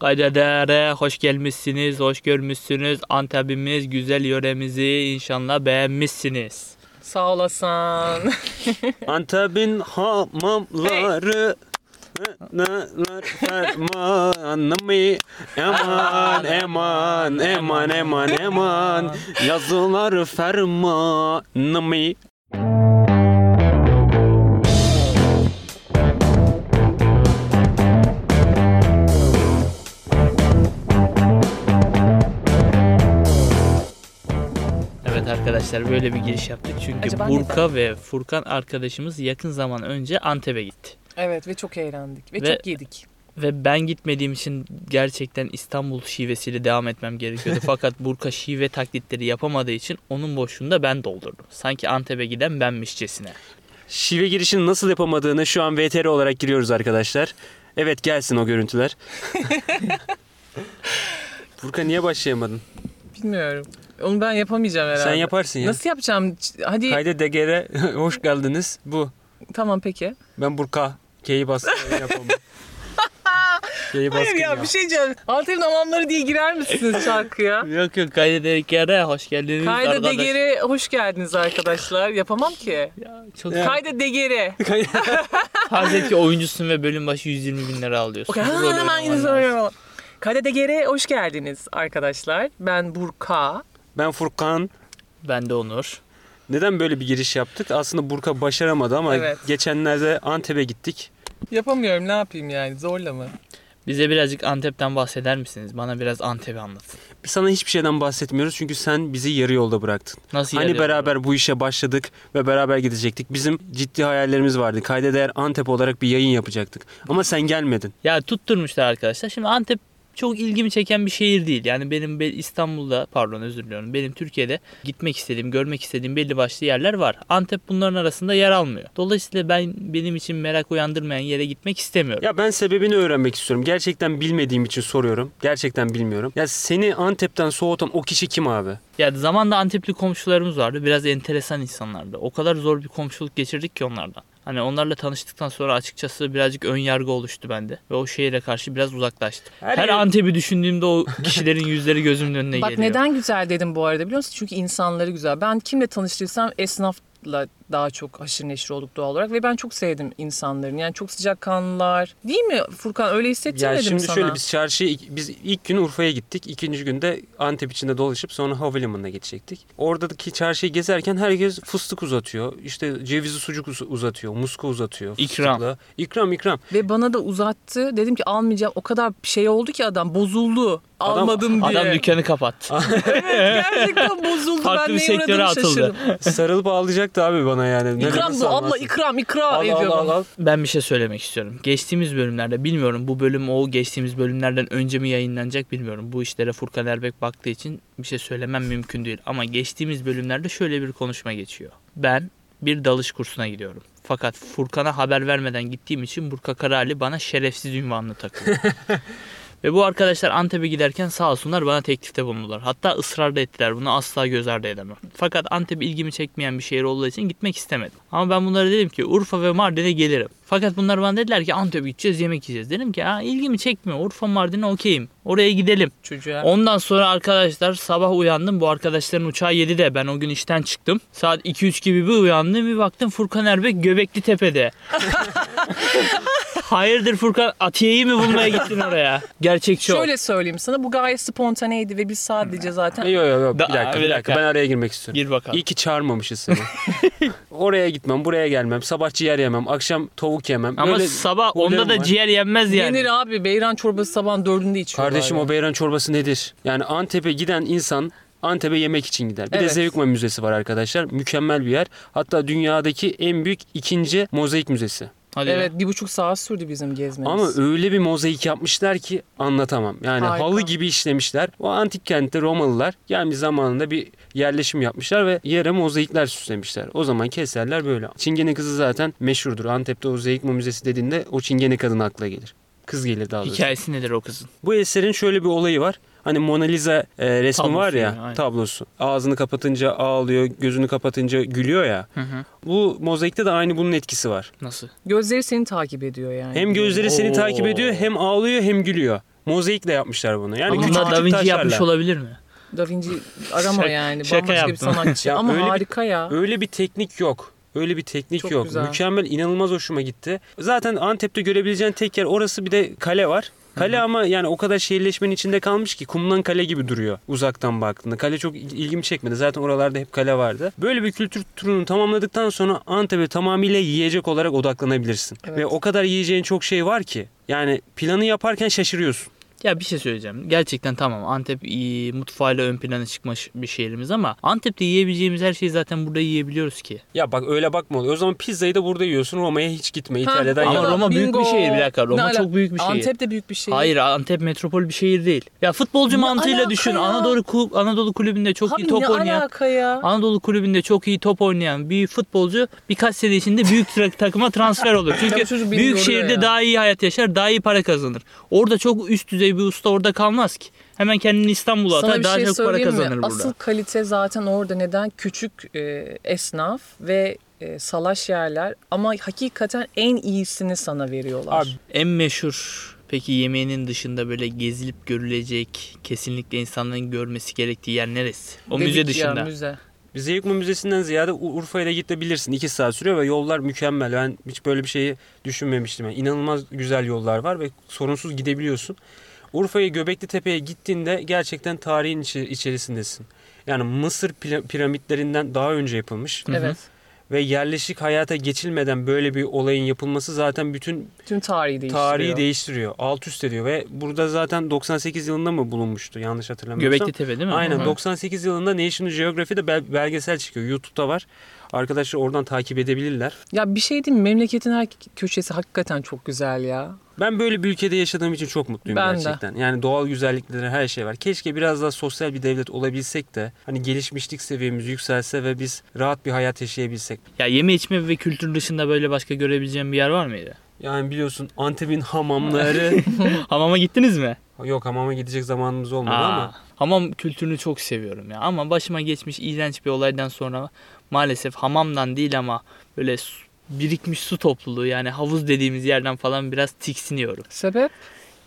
Kaydedere hoş gelmişsiniz, hoş görmüşsünüz. Antep'imiz güzel yöremizi inşallah beğenmişsiniz. Sağ olasın. Antep'in hamamları Neler fermanı mı? Eman eman eman eman eman Yazılar fermanı Evet arkadaşlar böyle bir giriş yaptık. Çünkü Acaba Burka ve Furkan arkadaşımız yakın zaman önce Antep'e gitti. evet ve çok eğlendik ve, Ve- çok yedik. Ve ben gitmediğim için gerçekten İstanbul şivesiyle devam etmem gerekiyordu. Fakat Burka şive taklitleri yapamadığı için onun boşluğunu da ben doldurdum. Sanki Antep'e giden benmişçesine. Şive girişini nasıl yapamadığını şu an VTR olarak giriyoruz arkadaşlar. Evet gelsin o görüntüler. Furkan niye başlayamadın? Bilmiyorum. Onu ben yapamayacağım herhalde. Sen yaparsın ya. Nasıl yapacağım? Hadi Kayda Deger'e hoş geldiniz. Bu. tamam peki. Ben Burka. K'yi bastım yapamam. K'yi Hayır ya, ya. bir şey diyeceğim. Antep'in hamamları diye girer misiniz şarkıya? Yok yok kaydederken hoş geldiniz Kayda arkadaş. Deger'e hoş geldiniz arkadaşlar. Yapamam ki. Ya, çok Ya. Kayda Deger'e. farz et ki oyuncusun ve bölüm başı 120 bin lira alıyorsun. Rolü hemen oynaman yine soruyorum. Kayda Deger'e hoş geldiniz arkadaşlar. Ben Burka. Ben Furkan. Ben de Onur. Neden böyle bir giriş yaptık? Aslında Burka başaramadı ama Evet. geçenlerde Antep'e gittik. Yapamıyorum ne yapayım yani zorla mı? Bize birazcık Antep'ten bahseder misiniz? Bana biraz Antep'i anlatın. Sana hiçbir şeyden bahsetmiyoruz çünkü sen bizi yarı yolda bıraktın. Nasıl Hani yarıyor? beraber bu işe başladık ve beraber gidecektik. Bizim ciddi hayallerimiz vardı. Kayda değer Antep olarak bir yayın yapacaktık. Ama sen gelmedin. Ya tutturmuşlar arkadaşlar. Şimdi Antep çok ilgimi çeken bir şehir değil. Yani benim be- İstanbul'da pardon özür diliyorum. Benim Türkiye'de gitmek istediğim, görmek istediğim belli başlı yerler var. Antep bunların arasında yer almıyor. Dolayısıyla ben benim için merak uyandırmayan yere gitmek istemiyorum. Ya ben sebebini öğrenmek istiyorum. Gerçekten bilmediğim için soruyorum. Gerçekten bilmiyorum. Ya seni Antep'ten soğutan o kişi kim abi? Ya zamanda Antepli komşularımız vardı. Biraz enteresan insanlardı. O kadar zor bir komşuluk geçirdik ki onlardan. Hani onlarla tanıştıktan sonra açıkçası birazcık ön yargı oluştu bende. Ve o şehire karşı biraz uzaklaştım. Her Her, yer- Antep'i düşündüğümde o kişilerin yüzleri gözümün önüne Bak geliyor. neden güzel dedim bu arada biliyor musun? Çünkü insanları güzel. Ben kimle tanıştıysam esnafla daha çok haşır neşir olduk doğal olarak ve ben çok sevdim insanların. Yani çok sıcakkanlılar. Değil mi Furkan? Öyle Ya hissettirmedim şimdi sana. şöyle biz çarşıya biz ilk gün Urfa'ya gittik. ikinci günde Antep içinde dolaşıp sonra havalimanına geçecektik. Oradaki çarşıyı gezerken herkes fıstık uzatıyor. İşte cevizli sucuk uz- uzatıyor. Muska uzatıyor. İkram. fıstıklı. İkram ikram. Ve bana da uzattı. Dedim ki almayacağım. O kadar şey oldu ki adam bozuldu. Adam- Almadım diye. Adam dükkanı kapattı. Gerçekten bozuldu. Farklı ben bir sektöre atıldı. şaşırdım. Sarılıp ağlayacaktı abi bana yani. Ne İkram bu abla ikram ikram Al, al, ediyorum. al, al. Ben bir şey söylemek istiyorum. Geçtiğimiz bölümlerde bilmiyorum bu bölüm o geçtiğimiz bölümlerden önce mi yayınlanacak bilmiyorum. Bu işlere Furkan Erbek baktığı için bir şey söylemem mümkün değil. Ama geçtiğimiz bölümlerde şöyle bir konuşma geçiyor. Ben bir dalış kursuna gidiyorum. Fakat Furkan'a haber vermeden gittiğim için Burka Karali bana şerefsiz ünvanını takıyor. Ve bu arkadaşlar Antep'e giderken sağ olsunlar bana teklifte bulundular. Hatta ısrar da ettiler. Bunu asla göz ardı edemem. Fakat Antep ilgimi çekmeyen bir şehir olduğu için gitmek istemedim. Ama ben bunlara dedim ki Urfa ve Mardin'e gelirim. Fakat bunlar bana dediler ki Antep'e gideceğiz yemek yiyeceğiz. Dedim ki ha, ilgimi çekmiyor. Urfa Mardin'e okeyim. Oraya gidelim. Çocuğa. Ondan sonra arkadaşlar sabah uyandım. Bu arkadaşların uçağı 7'de. Ben o gün işten çıktım. Saat 2-3 gibi bir uyandım. Bir baktım Furkan Erbek Göbekli Tepe'de. Hayırdır Furkan Atiye'yi mi bulmaya gittin oraya? Gerçekçi ol. Şöyle söyleyeyim sana bu gayet spontaneydi ve biz sadece zaten Yok yok yok bir Da- dakika bir bir dakika ben araya girmek istiyorum. Gir bakalım. İyi ki çağırmamışız seni. Oraya gitmem, buraya gelmem, sabah ciğer yemem, akşam tavuk yemem. Ama Böyle sabah onda da var. ciğer yenmez yani. yenir abi beyran çorbası sabahın dördünde içiyorlar. Kardeşim ya. o beyran çorbası nedir? Yani Antep'e giden insan Antep'e yemek için gider. Bir de Evet. Zeugma Müzesi var arkadaşlar. Mükemmel bir yer. Hatta dünyadaki en büyük ikinci mozaik müzesi. Hadi ya. Evet bir buçuk saat sürdü bizim gezmemiz. Ama öyle bir mozaik yapmışlar ki anlatamam. Yani Harika. halı gibi işlemişler. O antik kentte Romalılar gelmiş zamanında bir yerleşim yapmışlar ve yere mozaikler süslemişler. O zaman keserler böyle. Çingene kızı zaten meşhurdur. Antep'te o Zeugma Müzesi dediğinde o Çingene kadın akla gelir. Kız gelir daha doğrusu. Hikayesi nedir o kızın? Bu eserin şöyle bir olayı var. Hani Mona Lisa e, resmi Tablosu var ya yani, tablosu. Ağzını kapatınca ağlıyor, gözünü kapatınca gülüyor ya. Hı hı. Bu mozaikte de aynı bunun etkisi var. Nasıl? Gözleri seni takip ediyor yani. Hem gözleri seni Oo. takip ediyor, hem ağlıyor, hem gülüyor. Mozaikle yapmışlar bunu. Yani Ama küçük Da Vinci yapmış taşlarla. olabilir mi? Da Vinci arama Şaka- yani. şaka Bambaşka bir yaptım. sanatçı. Ya Ama öyle bir- harika ya. Öyle bir teknik yok. Öyle bir teknik Çok yok. güzel. Mükemmel, inanılmaz hoşuma gitti. Zaten Antep'te görebileceğin tek yer orası bir de kale var. Kale ama yani o kadar şehirleşmenin içinde kalmış ki kumdan kale gibi duruyor uzaktan baktığında. Kale çok il- ilgimi çekmedi. Zaten oralarda hep kale vardı. Böyle bir kültür turunu tamamladıktan sonra Antep'e tamamıyla yiyecek olarak odaklanabilirsin. Evet. Ve o kadar yiyeceğin çok şey var ki. Yani planı yaparken şaşırıyorsun. Ya bir şey söyleyeceğim. Gerçekten tamam Antep iyi, mutfağıyla ön plana çıkmış bir şehrimiz ama Antep'te yiyebileceğimiz her şeyi zaten burada yiyebiliyoruz ki. Ya bak öyle bakma oluyor. O zaman pizzayı da burada yiyorsun. Roma'ya hiç gitme. İtalya'dan Ama yap. Roma büyük bir şehir bir dakika. Roma Ne ala- çok büyük bir şehir. Antep de büyük bir şehir. Hayır Antep metropol bir şehir değil. Ya futbolcu Ne mantığıyla alaka düşün. ya? Anadolu Ku- Anadolu kulübünde çok Abi iyi top ne oynayan alaka ya? Anadolu kulübünde çok iyi top oynayan bir futbolcu birkaç sene içinde büyük tra- takıma transfer olur. Ya Çünkü çocuk beni büyük yoruyor şehirde ya. daha iyi hayat yaşar, daha iyi para kazanır. Orada çok üst düzey bir usta orada kalmaz ki. Hemen kendini İstanbul'a atar daha şey çok para kazanır mi? burada. Asıl kalite zaten orada neden? Küçük e, esnaf ve e, salaş yerler ama hakikaten en iyisini sana veriyorlar. Abi En meşhur peki yemeğinin dışında böyle gezilip görülecek, kesinlikle insanların görmesi gerektiği yer neresi? O Dedik müze ya, dışında. müze. Bir Zeugma Müzesi'nden ziyade Urfa'ya da gidebilirsin. 2 saat sürüyor ve yollar mükemmel. Ben hiç böyle bir şeyi düşünmemiştim. Yani inanılmaz güzel yollar var ve sorunsuz gidebiliyorsun. Urfa'ya Göbekli Tepe'ye gittiğinde gerçekten tarihin içi- içerisindesin. Yani Mısır pira- piramitlerinden daha önce yapılmış. Evet. ve yerleşik hayata geçilmeden böyle bir olayın yapılması zaten bütün Tüm tarihi değiştiriyor. tarihi değiştiriyor. Alt üst ediyor ve burada zaten 98 yılında mı bulunmuştu yanlış hatırlamıyorsam. Göbekli Tepe değil mi? Aynen Hı hı. 98 yılında National Geographic'de bel- belgesel çıkıyor. YouTube'da var. Arkadaşlar oradan takip edebilirler. Ya bir şey diyeyim mi? Memleketin her köşesi hakikaten çok güzel ya. Ben böyle bir ülkede yaşadığım için çok mutluyum Ben de. gerçekten. Yani doğal güzellikleri her şey var. Keşke biraz daha sosyal bir devlet olabilsek de hani gelişmişlik seviyemiz yükselse ve biz rahat bir hayat yaşayabilsek. Ya yeme içme ve kültür dışında böyle başka görebileceğim bir yer var mıydı? Yani biliyorsun Antep'in hamamları Hamama gittiniz mi? yok hamama gidecek zamanımız olmadı Aa, ama Hamam kültürünü çok seviyorum ya. Ama başıma geçmiş iğrenç bir olaydan sonra maalesef hamamdan değil ama böyle birikmiş su topluluğu yani havuz dediğimiz yerden falan biraz tiksiniyorum. Sebep?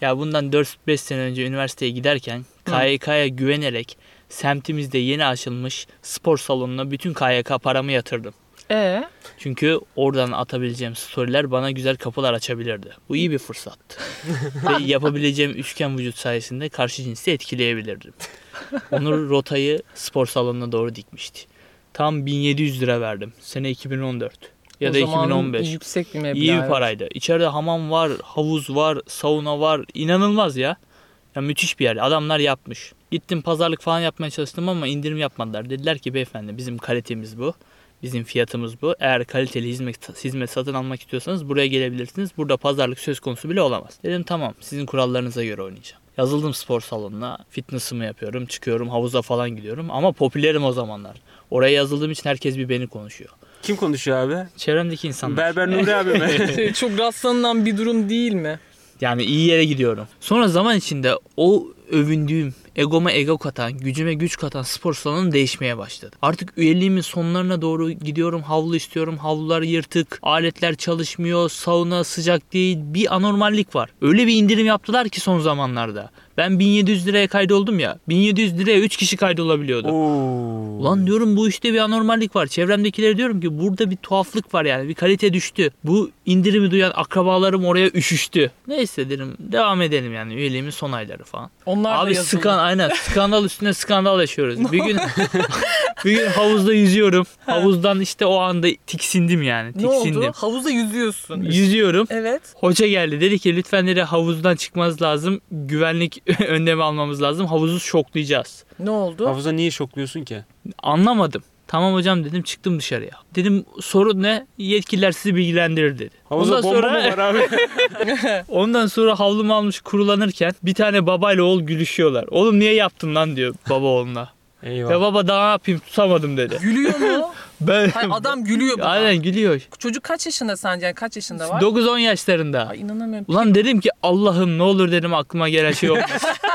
Ya bundan 4-5 sene önce üniversiteye giderken KYK'ya güvenerek semtimizde yeni açılmış spor salonuna bütün KYK paramı yatırdım. E Çünkü oradan atabileceğim storyler bana güzel kapılar açabilirdi. Bu iyi bir fırsattı. Ve yapabileceğim üçgen vücut sayesinde karşı cinsi etkileyebilirdim. Onur rotayı spor salonuna doğru dikmişti. Tam 1700 lira verdim. Sene 2014 ya o da zaman 2015. yüksek bir meblağ. İyi bir evet. paraydı. İçeride hamam var, havuz var, sauna var. İnanılmaz ya. Ya müthiş bir yer. Adamlar yapmış. Gittim pazarlık falan yapmaya çalıştım ama indirim yapmadılar. Dediler ki beyefendi bizim kalitemiz bu. Bizim fiyatımız bu. Eğer kaliteli hizmet, hizmet satın almak istiyorsanız buraya gelebilirsiniz. Burada pazarlık söz konusu bile olamaz. Dedim tamam sizin kurallarınıza göre oynayacağım. Yazıldım spor salonuna. Fitness'ımı yapıyorum. Çıkıyorum havuza falan gidiyorum. Ama popülerim o zamanlar. Oraya yazıldığım için herkes bir beni konuşuyor. kim konuşuyor abi? Çevremdeki insanlar. Berber Nuri abi mi? Şey, çok rastlanılan bir durum değil mi? Yani iyi yere gidiyorum. Sonra zaman içinde o övündüğüm, egoma ego katan, gücüme güç katan spor salonu değişmeye başladı. Artık üyeliğimin sonlarına doğru gidiyorum. Havlu istiyorum. Havlular yırtık. Aletler çalışmıyor. Sauna sıcak değil. Bir anormallik var. Öyle bir indirim yaptılar ki son zamanlarda. Ben 1700 liraya kaydoldum ya. 1700 liraya 3 kişi kaydolabiliyordu. Oo. Ulan diyorum bu işte bir anormallik var. Çevremdekilere diyorum ki burada bir tuhaflık var yani. Bir kalite düştü. Bu indirimi duyan akrabalarım oraya üşüştü. Neyse dedim devam edelim yani üyeliğimin son ayları falan. Onlar da Abi yazılı. skan aynen skandal üstüne skandal yaşıyoruz. Bir gün bir gün havuzda yüzüyorum. Havuzdan işte o anda tiksindim yani. Ne Tiksindim. oldu? Havuzda yüzüyorsun. Yüzüyorum. Evet. Hoca geldi dedi ki lütfen dedi havuzdan çıkmanız lazım. Güvenlik önlemi almamız lazım. Havuzu şoklayacağız. Ne oldu? Havuza niye şokluyorsun ki? Anlamadım. Tamam hocam dedim çıktım dışarıya. Dedim sorun ne? Yetkililer sizi bilgilendirir dedi. Havuza ondan bomba sonra, mı var abi? ondan sonra havlumu almış kurulanırken bir tane babayla oğul gülüşüyorlar. Oğlum niye yaptın lan diyor baba oğluna. Eyvah. Ya baba daha ne yapayım tutamadım dedi. Gülüyor mu? Ben Hayır, adam gülüyor buna. Aynen gülüyor. Çocuk kaç yaşında sence? Yani kaç yaşında var? 9-10 yaşlarında. Ay inanamıyorum. Ulan dedim ki Allah'ım ne olur dedim aklıma gelen şey olmasın.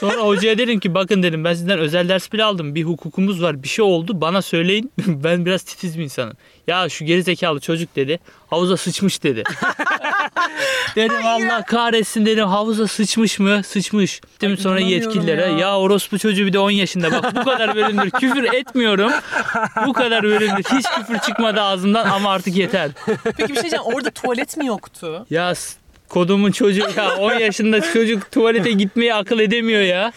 Sonra hocaya dedim ki bakın dedim ben sizden özel ders bile aldım. Bir hukukumuz var bir şey oldu bana söyleyin. ben biraz titiz bir insanım. Ya şu gerizekalı çocuk dedi havuza sıçmış dedi. dedim Allah kahretsin dedim havuza sıçmış mı? Sıçmış. Dedim sonra yetkililere ya. ya. orospu çocuğu bir de 10 yaşında bak bu kadar bölümdür küfür etmiyorum. Bu kadar bölümdür hiç küfür çıkmadı ağzımdan ama artık yeter. Peki bir şey diyeceğim. Orada tuvalet mi yoktu? Ya kodumun çocuğu ya 10 yaşında çocuk tuvalete gitmeyi akıl edemiyor ya.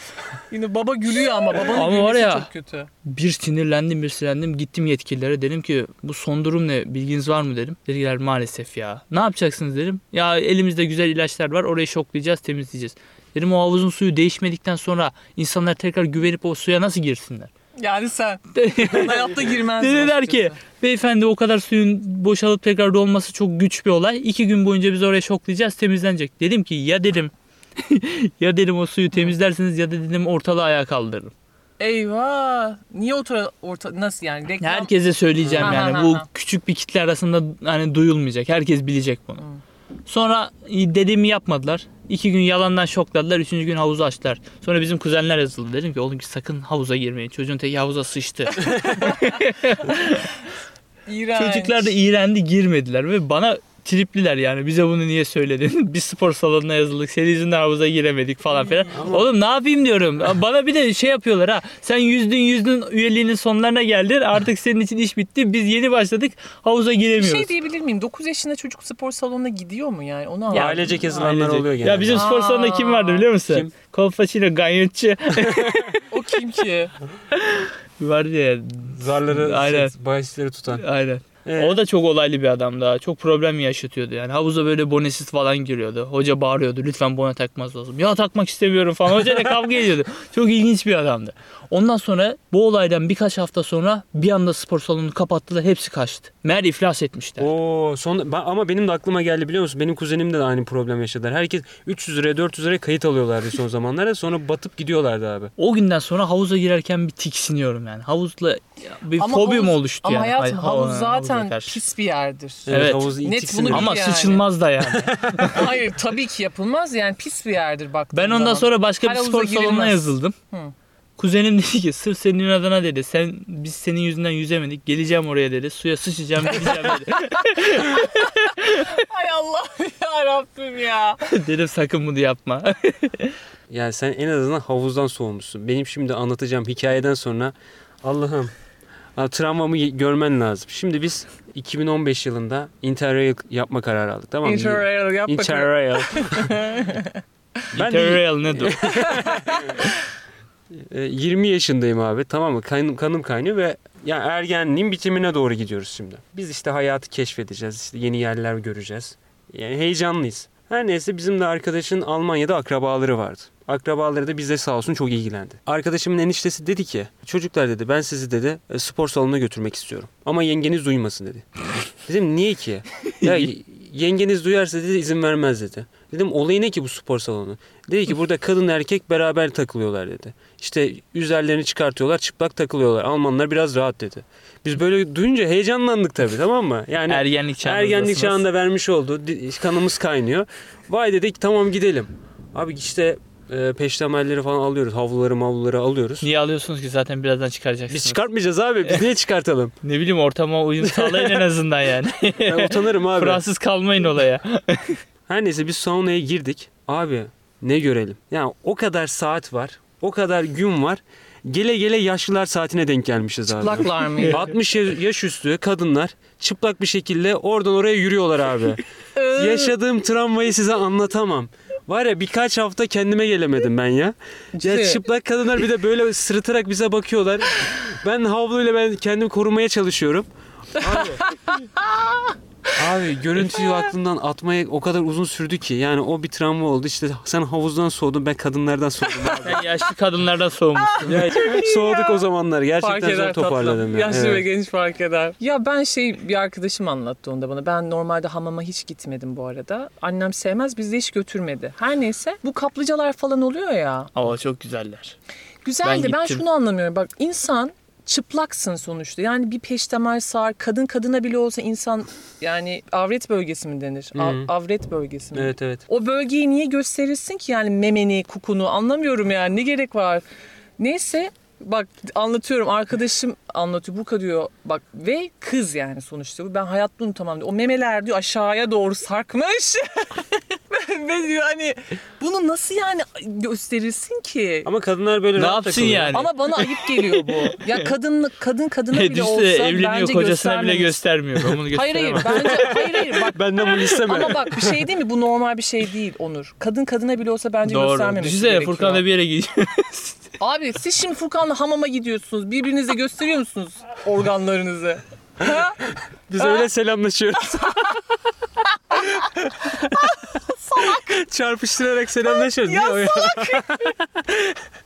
Yine baba gülüyor ama babanın Ama var ya- çok kötü. Bir sinirlendim bir sinirlendim gittim yetkililere dedim ki bu son durum ne bilginiz var mı dedim. Dediler maalesef ya. Ne yapacaksınız dedim. Ya elimizde güzel ilaçlar var orayı şoklayacağız temizleyeceğiz. Dedim o havuzun suyu değişmedikten sonra insanlar tekrar güvenip o suya nasıl girsinler? Yani sen hayatta girmezdim. Dediler ki beyefendi o kadar suyun boşalıp tekrar dolması çok güç bir olay. İki gün boyunca biz oraya şoklayacağız temizlenecek. Dedim ki ya dedim ya dedim o suyu temizlersiniz ya da dedim ortalığı ayağa kaldırırım. Eyvah. Niye orta, orta nasıl yani? Reklam... Herkese söyleyeceğim Ha, yani. ha, Bu ha. küçük bir kitle arasında hani duyulmayacak. Herkes bilecek bunu. Sonra dediğimi yapmadılar. İki gün yalandan şokladılar. Üçüncü gün havuzu açtılar. Sonra bizim kuzenler yazıldı. Dedim ki oğlum ki sakın havuza girmeyin. Çocuğun teki havuza sıçtı. İğrenç. Çocuklar da iğrendi girmediler ve bana tripliler yani bize bunu niye söyledin? Biz spor salonuna yazıldık. Senin yüzünden havuza giremedik falan filan. Oğlum ne yapayım diyorum. Bana bir de şey yapıyorlar ha. Sen yüzdün yüzdün üyeliğinin sonlarına geldin. Artık senin için iş bitti. Biz yeni başladık. Havuza Bir giremiyoruz. şey diyebilir miyim? 9 yaşında çocuk spor salonuna gidiyor mu yani? Onu Ya ailecek yazılanlar oluyor genelde. Ya bizim spor salonunda kim vardı biliyor musun? Kim? Kolpaçino Ganyotçu O kim ki? vardı ya. Zarları, Aynen. set, bahisleri tutan. Aynen. Evet. O da çok olaylı bir adamdı. ha. Çok problem yaşatıyordu yani. Havuza böyle bonesiz falan giriyordu. Hoca bağırıyordu. Lütfen bone takmaz lazım. Ya takmak istemiyorum falan. Hocayla kavga ediyordu. Çok ilginç bir adamdı. Ondan sonra bu olaydan birkaç hafta sonra bir anda spor salonunu kapattılar. Hepsi kaçtı. Meğer iflas etmişler. Oo, son, ama benim de aklıma geldi biliyor musun? Benim kuzenim de aynı problem yaşadılar. Herkes 300 liraya 400 liraya kayıt alıyorlardı son zamanlarda. Sonra batıp gidiyorlardı abi. O günden sonra havuza girerken bir tiksiniyorum yani. Havuzla bir Ama fobim havuz- oluştu Ama yani. hayatım Ay, havuz havuza zaten karşı. pis bir yerdir. Evet. havuz Net bunu Ama yani. sıçılmaz da yani. Hayır tabii ki yapılmaz yani pis bir yerdir baktığın Ben ondan zaman. sonra başka Her bir spor salonuna yazıldım. Hı. Kuzenim dedi ki sırf senin adına dedi. Sen biz senin yüzünden yüzemedik. Geleceğim oraya dedi. Suya sıçacağım gideceğim dedi. Ay Allah ya Rabbim ya. Dedim sakın bunu yapma. Yani sen en azından havuzdan soğumuşsun. Benim şimdi anlatacağım hikayeden sonra Allah'ım travmamı görmen lazım. Şimdi biz 2015 yılında Interrail yapma kararı aldık tamam mı? Interrail yap bakalım. Interrail. ben de Interrail nedir? e, 20 yaşındayım abi tamam mı? Kanım, kanım kaynıyor ve ya ergenliğin bitimine doğru gidiyoruz şimdi. Biz işte hayatı keşfedeceğiz. işte yeni yerler göreceğiz. Yani heyecanlıyız. Her neyse bizim de arkadaşın Almanya'da akrabaları vardı. Akrabaları da bize sağ olsun çok ilgilendi. Arkadaşımın eniştesi dedi ki çocuklar dedi ben sizi dedi e, spor salonuna götürmek istiyorum. Ama yengeniz duymasın dedi. Dedim niye ki? Ya yengeniz duyarsa dedi izin vermez dedi. Dedim olayı ne ki bu spor salonu? Dedi ki burada kadın erkek beraber takılıyorlar dedi. İşte üzerlerini çıkartıyorlar çıplak takılıyorlar. Almanlar biraz rahat dedi. Biz böyle duyunca heyecanlandık tabii tamam mı? Yani Ergenlik çağında. Ergenlik çağında vermiş oldu. Kanımız kaynıyor. Vay dedik tamam gidelim. Abi işte e, peştemalleri falan alıyoruz. Havluları mavluları alıyoruz. Niye alıyorsunuz ki zaten birazdan çıkaracaksınız. Biz çıkartmayacağız abi. Biz niye çıkartalım? Ne bileyim ortama uyum sağlayın en azından yani. Ben utanırım abi. Fransız kalmayın olaya. Her neyse biz saunaya girdik. Abi ne görelim? Yani o kadar saat var. O kadar gün var. Gele gele yaşlılar saatine denk gelmişiz abi. Çıplaklar mı? 60 ya- yaş üstü kadınlar çıplak bir şekilde oradan oraya yürüyorlar abi. Yaşadığım travmayı size anlatamam. Var ya birkaç hafta kendime gelemedim ben ya. Ya çıplak kadınlar bir de böyle sırıtarak bize bakıyorlar. Ben havluyla ben kendimi korumaya çalışıyorum. Abi, Abi görüntüyü aklımdan atmaya o kadar uzun sürdü ki. Yani o bir travma oldu. İşte sen havuzdan soğudun ben kadınlardan soğudum. abi. Sen yaşlı kadınlardan soğumuşsun. ya, soğuduk o zamanlar. Gerçekten fark eder zor toparladım. ya. Yaşlı Evet. ve genç fark eder. Ya ben şey bir arkadaşım anlattı onu da bana. Ben normalde hamama hiç gitmedim bu arada. Annem sevmez bizi hiç götürmedi. Her neyse bu kaplıcalar falan oluyor ya. Ama çok güzeller. Güzel de ben gittim. şunu anlamıyorum. Bak insan çıplaksın sonuçta. Yani bir peştemal sar, kadın kadına bile olsa insan yani avret bölgesi mi denir? Av- Hı. avret bölgesi mi? Evet evet. O bölgeyi niye gösterirsin ki yani memeni, kukunu anlamıyorum yani ne gerek var. Neyse bak anlatıyorum arkadaşım anlatıyor Burka diyor bak ve kız yani sonuçta bu ben hayatta unutamam diyor. O memeler diyor aşağıya doğru sarkmış. ve diyor hani bunu nasıl yani gösterirsin ki? Ama kadınlar böyle Ne rahat yapsın takılıyor. yani? Ama bana ayıp geliyor bu. Ya kadın kadın kadına bile Düşse olsa evleniyor bence kocasına bile göstermiyor. Ben bunu Hayır hayır bence hayır hayır bak Benden bunu isteme. ama bak bir şey değil mi? Bu normal bir şey değil Onur. Kadın kadına bile olsa bence Doğru. göstermemesi Düşünsene gerekiyor. Furkan'la bir yere gidiyor. Abi siz şimdi Furkan'la hamama gidiyorsunuz. Birbirinize gösteriyor musunuz organlarınızı? Biz öyle selamlaşıyoruz. Çarpıştırarak selamlaşıyoruz. Ya ya?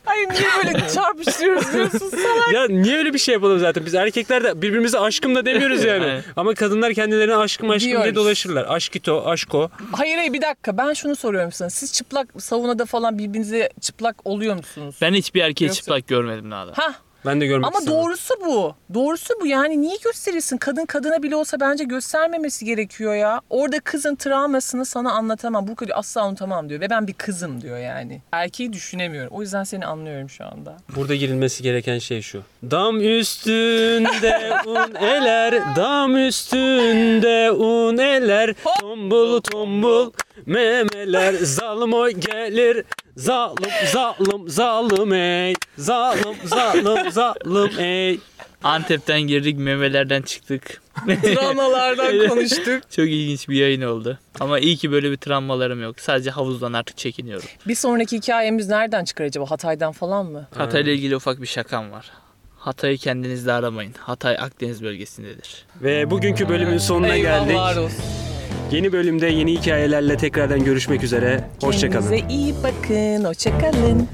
Hayır niye böyle çarpıştırıyoruz diyorsun salak. Ya niye öyle bir şey yapalım zaten? Biz erkekler de birbirimize aşkım da demiyoruz yani. Ama kadınlar kendilerine aşkım aşkım diye Diyoruz. dolaşırlar. Aşkito, aşko. Hayır hayır bir dakika ben şunu soruyorum sana. Siz çıplak saunada falan birbirinize çıplak oluyor musunuz? Ben hiçbir erkeği Yoksa- çıplak görmedim daha da. Hah Ben de görmek ama istemem. doğrusu bu. Doğrusu bu yani niye gösterirsin? Kadın kadına bile olsa bence göstermemesi gerekiyor ya. Orada kızın travmasını sana anlatamam. Bu kadar asla unutamam diyor. Ve ben bir kızım diyor yani. Erkeği düşünemiyorum. O yüzden seni anlıyorum şu anda. Burada girilmesi gereken şey şu. Dam üstünde un eler, dam üstünde un eler. Tombul tombul memeler, zalim o gelir. Zalim, zalim, zalim ey. Zalim, zalim, zalim ey. Antep'ten girdik, memelerden çıktık. Travmalardan konuştuk. Çok ilginç bir yayın oldu. Ama iyi ki böyle bir travmalarım yok. Sadece havuzdan artık çekiniyorum. Bir sonraki hikayemiz nereden çıkar acaba? Hatay'dan falan mı? Hatay'la ilgili ufak bir şakam var. Hatay'ı kendinizde aramayın. Hatay Akdeniz bölgesindedir. Ve bugünkü bölümün sonuna geldik. Eyvahlar olsun. Yeni bölümde yeni hikayelerle tekrardan görüşmek üzere. Hoşçakalın. Kendinize iyi bakın. Hoşçakalın.